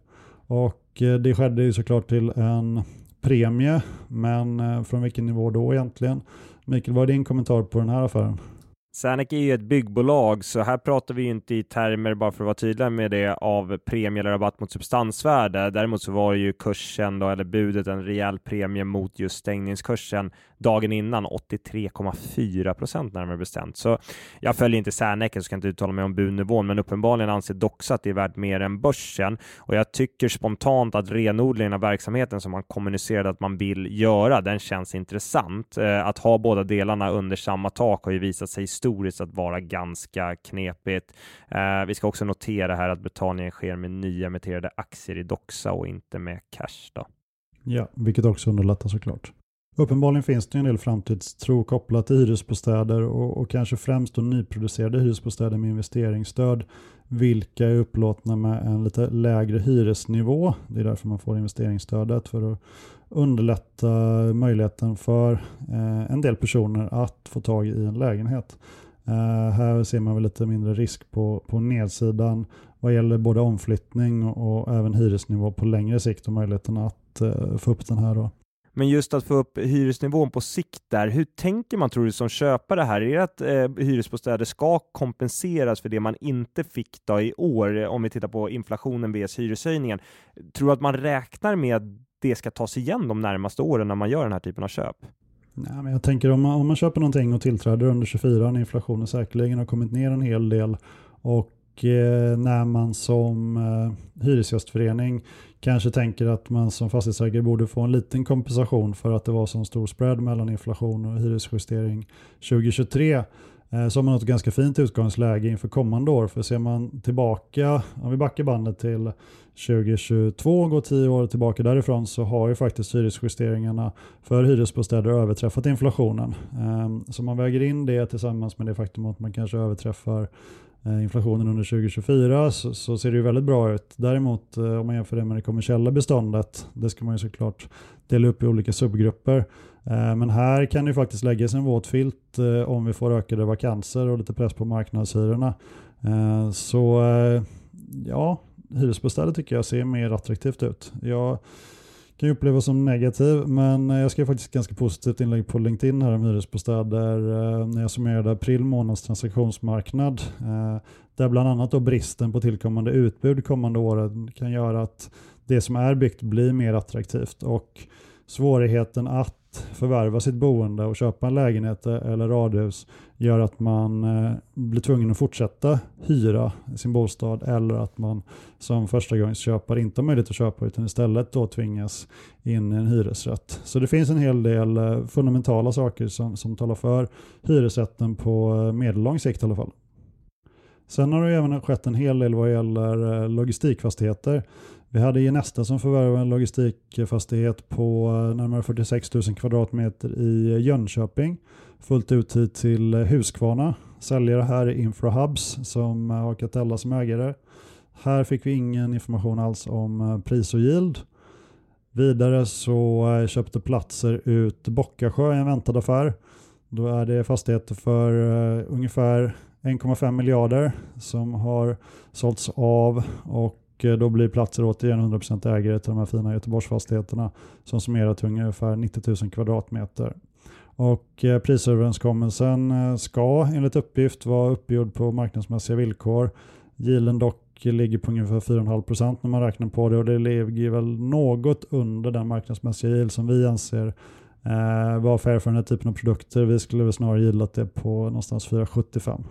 Speaker 2: och det skedde ju såklart till en premie men från vilken nivå då egentligen? Mikael, vad är din kommentar på den här affären?
Speaker 1: Sanic är ju ett byggbolag, så här pratar vi ju inte i termer, bara för att vara tydliga med det, av premie eller rabatt mot substansvärde. Däremot så var ju kursen då, eller budet en rejäl premie mot just stängningskursen dagen innan, 83,4 procent närmare bestämt. Så jag följer inte Serneke, så ska inte uttala mig om budnivån, men uppenbarligen anser Doxa att det är värt mer än börsen. Och jag tycker spontant att renodlingen av verksamheten som man kommunicerade att man vill göra, den känns intressant. Eh, att ha båda delarna under samma tak har ju visat sig historiskt att vara ganska knepigt. Eh, vi ska också notera här att betalningen sker med nyemitterade aktier i Doxa och inte med cash. Då.
Speaker 2: Ja, vilket också underlättar såklart. Uppenbarligen finns det en del framtidstro kopplat till hyresbostäder och, och kanske främst då nyproducerade hyresbostäder med investeringsstöd vilka är upplåtna med en lite lägre hyresnivå. Det är därför man får investeringsstödet för att underlätta möjligheten för eh, en del personer att få tag i en lägenhet. Eh, här ser man väl lite mindre risk på, på nedsidan vad gäller både omflyttning och, och även hyresnivå på längre sikt och möjligheten att eh, få upp den här. Då.
Speaker 1: Men just att få upp hyresnivån på sikt där, hur tänker man tror du som köpare här? Är det att eh, hyresbostäder ska kompenseras för det man inte fick då i år, eh, om vi tittar på inflationen vs hyreshöjningen? Tror du att man räknar med att det ska tas igen de närmaste åren när man gör den här typen av köp?
Speaker 2: Nej, men jag tänker om man, om man köper någonting och tillträder under 24 när inflationen säkerligen har kommit ner en hel del. Och eh, när man som eh, hyresgästförening kanske tänker att man som fastighetsägare borde få en liten kompensation för att det var så stor spread mellan inflation och hyresjustering 2023 Eh, så har man ett ganska fint utgångsläge inför kommande år. För ser man tillbaka, om vi backar bandet till 2022 och går tio år tillbaka därifrån så har ju faktiskt hyresjusteringarna för hyresbostäder överträffat inflationen. Ehm, så man väger in det tillsammans med det faktum att man kanske överträffar eh, inflationen under 2024 så, så, ser det ju väldigt bra ut. Däremot eh, om man jämför det med det kommersiella beståndet, det ska man ju såklart dela upp i olika subgrupper. Eh, men här kan det faktiskt läggas en våt filt eh, om vi får ökade vakanser och lite press på marknadshyrorna. Eh, så ja, hyresbostäder tycker jag ser mer attraktivt ut. Jag kan ju upplevas som negativ, men jag skrev faktiskt ganska positivt inlägg på LinkedIn här om hyresbostäder när jag summerade april månads transaktionsmarknad. Där bland annat då bristen på tillkommande utbud kommande åren kan göra att det som är byggt blir mer attraktivt. Och svårigheten att förvärva sitt boende och köpa en lägenhet eller radhus gör att man eh, blir tvungen att fortsätta hyra sin bostad eller att man som förstagångsköpare inte har möjlighet att köpa utan istället då tvingas in i en hyresrätt. Så det finns en hel del eh, fundamentala saker som, som talar för hyresrätten på eh, medellång sikt i alla fall. Sen har det även skett en hel del vad gäller logistikfastigheter. Vi hade Genesta som förvärvade en logistikfastighet på eh, närmare 46 000 kvadratmeter i eh, Jönköping. Fullt ut hit till eh, Huskvarna. Säljare här är Infrahubs som har Catella som ägare. Här fick vi ingen information alls om pris och yield. Vidare så köpte Platser ut Bockasjö i en väntad affär. Då är det fastigheter för ungefär 1,5 miljarder som har sålts av och och eh, då blir platser återigen 100% ägare till de här fina Göteborgsfastigheterna som summerar till ungefär 90 000 kvadratmeter. Och eh, prisöverenskommelsen eh, ska enligt uppgift vara uppgjord på marknadsmässiga villkor. Gilen dock ligger på ungefär 4,5% när man räknar på det och det ligger väl något under den marknadsmässiga yield som vi anser eh, vara fair för den här typen av produkter. Vi skulle väl snarare gilla det på någonstans 4,75.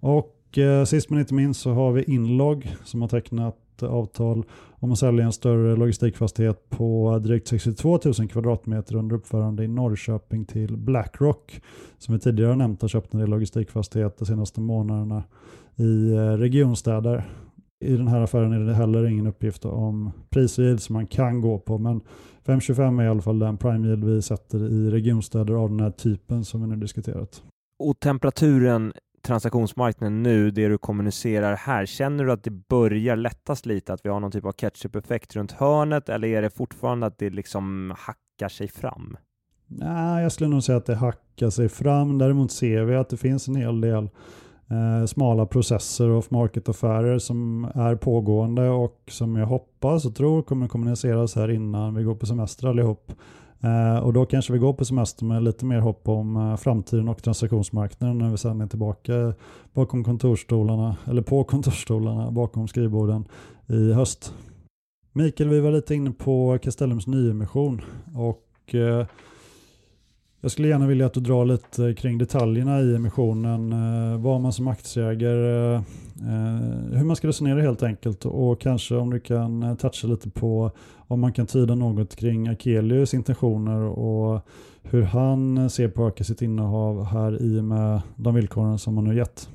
Speaker 2: Och eh, sist men inte minst så har vi Inlog som har tecknat avtal om att sälja en större logistikfastighet på drygt 62 000 kvadratmeter under uppförande i Norrköping till Blackrock som vi tidigare nämnt har köpt en del logistikfastigheter de senaste månaderna i eh, regionstäder. I den här affären är det heller ingen uppgift om prisyield som man kan gå på men 5,25 är i alla fall den prime yield vi sätter i regionstäder av den här typen som vi nu diskuterat.
Speaker 1: Och temperaturen transaktionsmarknaden nu, det du kommunicerar här, känner du att det börjar lättas lite, att vi har någon typ av catch-up-effekt runt hörnet, eller är det fortfarande att det liksom hackar sig fram?
Speaker 2: Nej, jag skulle nog säga att det hackar sig fram. Däremot ser vi att det finns en hel del eh, smala processer och market-affärer som är pågående och som jag hoppas och tror kommer kommuniceras här innan vi går på semester allihop. Eh, och då kanske vi går på semester med lite mer hopp om eh, framtiden och transaktionsmarknaden när vi sen är tillbaka bakom kontorstolarna, eller på kontorsstolarna bakom skrivborden i höst. Mikael, vi var lite inne på Castellums nyemission och eh, jag skulle gärna vilja att du drar lite kring detaljerna i emissionen. Eh, vad man som aktieägare, eh, hur man ska resonera helt enkelt och kanske om du kan eh, toucha lite på om man kan tyda något kring Akelius intentioner och hur han ser på att öka sitt innehav här i och med de villkoren som man nu gett.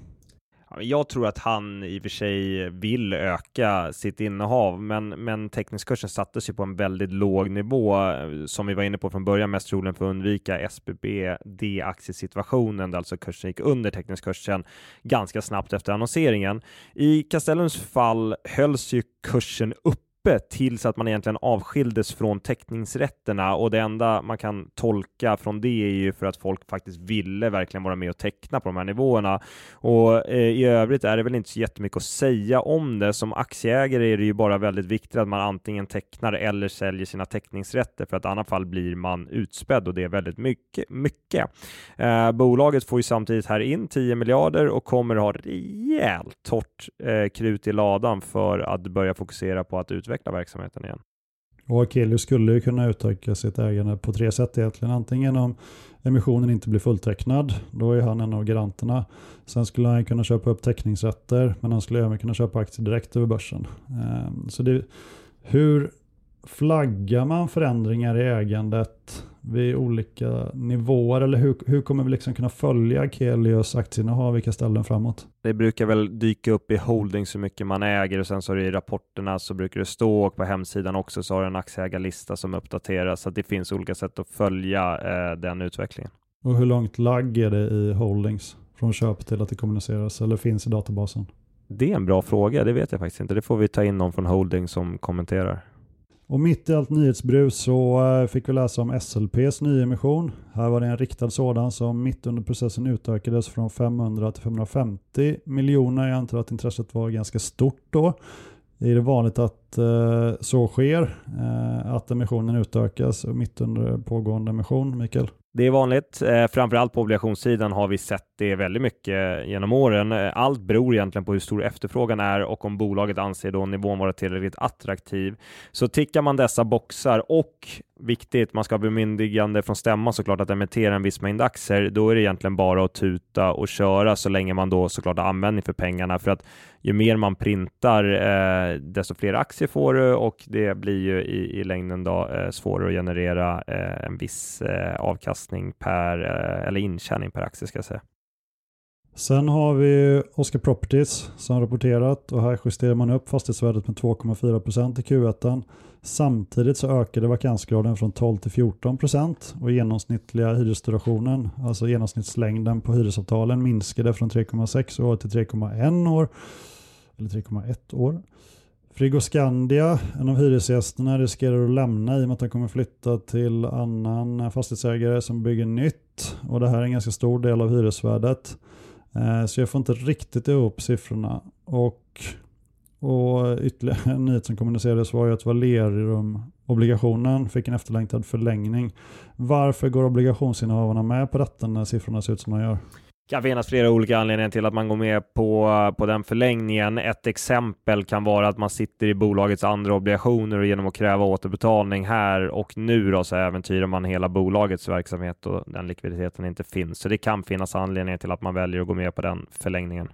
Speaker 1: Jag tror att han i och för sig vill öka sitt innehav, men, men teckningskursen sattes ju på en väldigt låg nivå eh, som vi var inne på från början, mest troligen för att undvika SBB-aktiesituationen, där alltså kursen gick under teckningskursen ganska snabbt efter annonseringen. I Castellums fall hölls ju kursen upp uppe tills att man egentligen avskildes från teckningsrätterna och det enda man kan tolka från det är ju för att folk faktiskt ville verkligen vara med och teckna på de här nivåerna. Och eh, i övrigt är det väl inte så jättemycket att säga om det. Som aktieägare är det ju bara väldigt viktigt att man antingen tecknar eller säljer sina teckningsrätter för att i annat fall blir man utspädd och det är väldigt mycket. mycket. Eh, bolaget får ju samtidigt här in 10 miljarder och kommer ha rejält torrt eh, krut i ladan för att börja fokusera på att utveckla verksamheten igen.
Speaker 2: Och Akelius skulle ju kunna utöka sitt ägande på tre sätt egentligen. Antingen om emissionen inte blir fulltecknad, då är han en av garanterna. Sen skulle han kunna köpa upp teckningsrätter, men han skulle även kunna köpa aktier direkt över börsen. Ehm, så det, hur flaggar man förändringar i ägandet vid olika nivåer? Eller hur, hur kommer vi liksom kunna följa Kelios aktieinnehav, vilka ställen framåt?
Speaker 1: Det brukar väl dyka upp i holding så mycket man äger och sen så är det i rapporterna så brukar det stå och på hemsidan också så har du en aktieägarlista som uppdateras så att det finns olika sätt att följa eh, den utvecklingen.
Speaker 2: Och hur långt lagg är det i holdings från köp till att det kommuniceras eller finns i databasen?
Speaker 1: Det är en bra fråga, det vet jag faktiskt inte. Det får vi ta in någon från holding som kommenterar.
Speaker 2: Och mitt i allt nyhetsbrus så eh, fick vi läsa om SLPs nyemission. Här var det en riktad sådan som mitt under processen utökades från 500 till 550 miljoner. Jag antar att intresset var ganska stort då. Är det vanligt att eh, så sker? Eh, att emissionen utökas mitt under pågående emission, Mikael?
Speaker 1: Det är vanligt. Eh, framförallt på obligationssidan har vi sett det är väldigt mycket genom åren. Allt beror egentligen på hur stor efterfrågan är och om bolaget anser då nivån vara tillräckligt attraktiv. Så tickar man dessa boxar och viktigt, man ska ha bemyndigande från stämman såklart att emittera en viss mängd aktier, då är det egentligen bara att tuta och köra så länge man då såklart har användning för pengarna. För att ju mer man printar, eh, desto fler aktier får du och det blir ju i, i längden då eh, svårare att generera eh, en viss eh, avkastning per, eh, eller intjäning per aktie ska jag säga.
Speaker 2: Sen har vi Oscar Properties som rapporterat och här justerar man upp fastighetsvärdet med 2,4% i Q1. Samtidigt så ökade vakansgraden från 12 till 14% och genomsnittliga hyresdurationen, alltså genomsnittslängden på hyresavtalen minskade från 3,6 år till 3,1 år. Eller 3,1 år. Frigoscandia, en av hyresgästerna, riskerar att lämna i och med att de kommer flytta till annan fastighetsägare som bygger nytt. Och det här är en ganska stor del av hyresvärdet. Eh, så jag får inte riktigt ihop siffrorna. Och, och ytterligare en nyhet som kommunicerades var ju att Valerium-obligationen fick en efterlängtad förlängning. Varför går obligationsinnehavarna med på detta när siffrorna ser ut som de gör?
Speaker 1: Kan finnas flera olika anledningar till att man går med på, på den förlängningen. Ett exempel kan vara att man sitter i bolagets andra obligationer och genom att kräva återbetalning här och nu då så äventyrar man hela bolagets verksamhet och den likviditeten inte finns. Så det kan finnas anledningar till att man väljer att gå med på den förlängningen.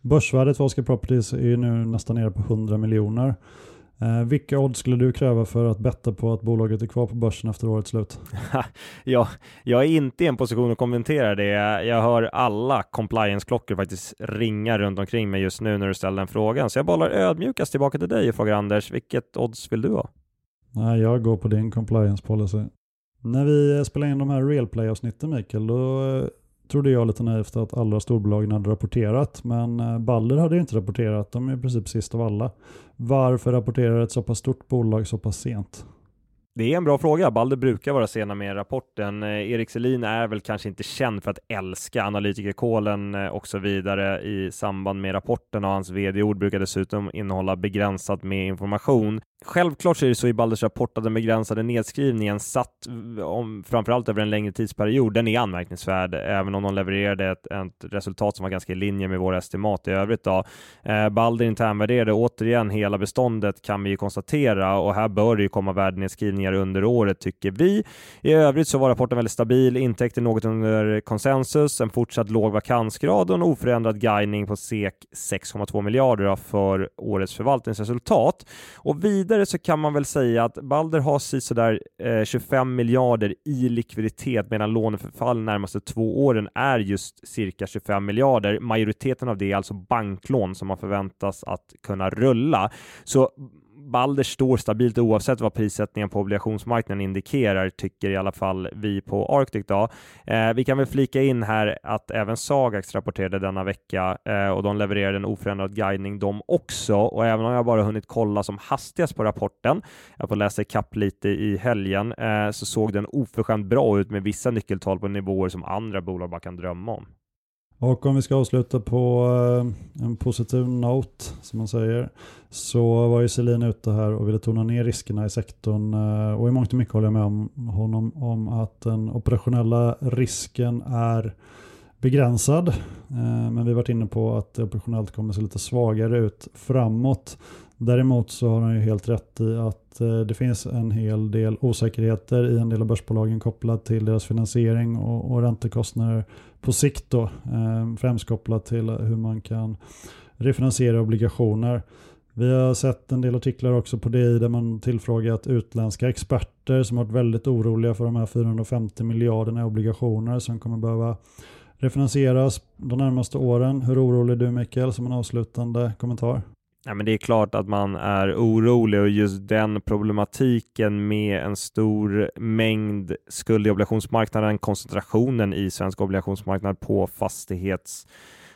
Speaker 2: Börsvärdet för Oscar Properties är nu nästan nere på 100 miljoner. Eh, vilka odds skulle du kräva för att betta på att bolaget är kvar på börsen efter årets slut?
Speaker 1: ja, jag är inte i en position att kommentera det. Jag hör alla compliance-klockor faktiskt ringa runt omkring mig just nu när du ställer den frågan. Så jag bollar ödmjukast tillbaka till dig och frågar Anders, vilket odds vill du ha?
Speaker 2: Nej, jag går på din compliance policy. När vi spelade in de här real play avsnitten Mikael, då trodde jag lite naivt att alla storbolagen hade rapporterat, men eh, Baller Balder hade ju inte rapporterat. De är i princip sist av alla. Varför rapporterar ett så pass stort bolag så pass sent?
Speaker 1: Det är en bra fråga. Balder brukar vara sena med rapporten. Eh, Erik Selin är väl kanske inte känd för att älska analytikerkålen eh, och så vidare i samband med rapporten och hans vd-ord brukar dessutom innehålla begränsat med information. Självklart så är det så i Balders rapport att den begränsade nedskrivningen satt om, framförallt över en längre tidsperiod, den är anmärkningsvärd, även om de levererade ett, ett resultat som var ganska i linje med våra estimat i övrigt. Då. Eh, Balder internvärderade återigen hela beståndet kan vi ju konstatera och här bör det ju komma värdenedskrivningar under året tycker vi. I övrigt så var rapporten väldigt stabil, intäkter något under konsensus, en fortsatt låg vakansgrad och en oförändrad guidning på SEK 6,2 miljarder för årets förvaltningsresultat. Och vid vidare så kan man väl säga att Balder har sådär eh, 25 miljarder i likviditet medan låneförfall närmaste två åren är just cirka 25 miljarder. Majoriteten av det är alltså banklån som man förväntas att kunna rulla. Så Balder står stabilt oavsett vad prissättningen på obligationsmarknaden indikerar, tycker i alla fall vi på Arctic. Då. Eh, vi kan väl flika in här att även Sagax rapporterade denna vecka eh, och de levererade en oförändrad guidning de också. Och även om jag bara hunnit kolla som hastigast på rapporten, jag får läsa ikapp lite i helgen, eh, så såg den oförskämt bra ut med vissa nyckeltal på nivåer som andra bolag bara kan drömma om.
Speaker 2: Och om vi ska avsluta på eh, en positiv note, som man säger, så var ju Selin ute här och ville tona ner riskerna i sektorn. Eh, och i mångt och mycket håller jag med om honom om att den operationella risken är begränsad. Eh, men vi har varit inne på att det operationellt kommer se lite svagare ut framåt. Däremot så har han ju helt rätt i att det finns en hel del osäkerheter i en del av börsbolagen kopplat till deras finansiering och, och räntekostnader på sikt då. Eh, främst kopplat till hur man kan refinansiera obligationer. Vi har sett en del artiklar också på det där man tillfrågat utländska experter som har varit väldigt oroliga för de här 450 miljarderna i obligationer som kommer behöva refinansieras de närmaste åren. Hur orolig är du Mikael som en avslutande kommentar?
Speaker 1: Ja, men det är klart att man är orolig och just den problematiken med en stor mängd skuld i obligationsmarknaden, koncentrationen i svensk obligationsmarknad på fastighets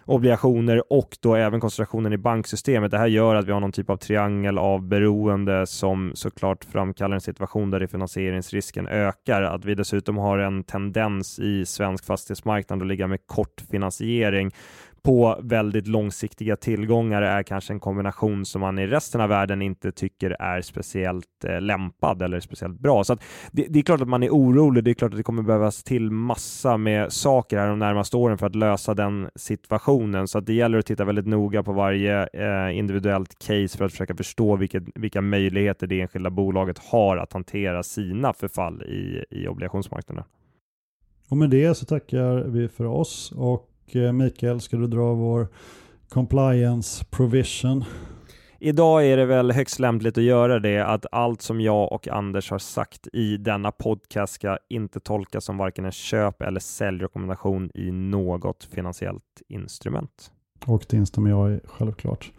Speaker 1: obligationer och då även koncentrationen i banksystemet. Det här gör att vi har någon typ av triangel av beroende som såklart framkallar en situation där finansieringsrisken ökar. Att vi dessutom har en tendens i svensk fastighetsmarknad att ligga med kort finansiering på väldigt långsiktiga tillgångar är kanske en kombination som man i resten av världen inte tycker är speciellt eh, lämpad eller speciellt bra. Så det, det, är klart att man är orolig. Det är klart att det kommer behövas till massa med saker här de närmaste åren för att lösa den situationen. Så att det gäller att titta väldigt noga på varje eh, individuellt case för att försöka förstå vilket, vilka möjligheter det enskilda bolaget har att hantera sina förfall i, i obligationsmarknaden.
Speaker 2: Och med det så tackar vi för oss och Mikael, ska du dra vår compliance provision?
Speaker 1: Idag är det väl högst lämpligt att göra det att allt som jag och Anders har sagt i denna podcast ska inte tolkas som varken en köp eller säljrekommendation i något finansiellt instrument.
Speaker 2: Och det instämmer jag i självklart.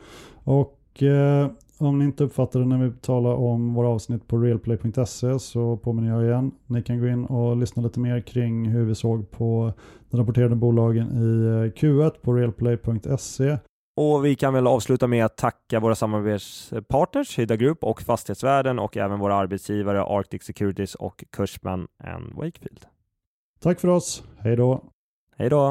Speaker 2: Och eh, om ni inte uppfattade när vi talade om våra avsnitt på realplay.se så påminner jag igen. Ni kan gå in och lyssna lite mer kring hur vi såg på rapporterade bolagen i eh, Q1 på realplay.se.
Speaker 1: Och vi kan väl avsluta med att tacka våra samarbetspartners Hydda Group och Fastighetsvärden och även våra arbetsgivare Arctic Securities och Cushman Wakefield.
Speaker 2: Tack för oss. Hej då.
Speaker 1: Hej då.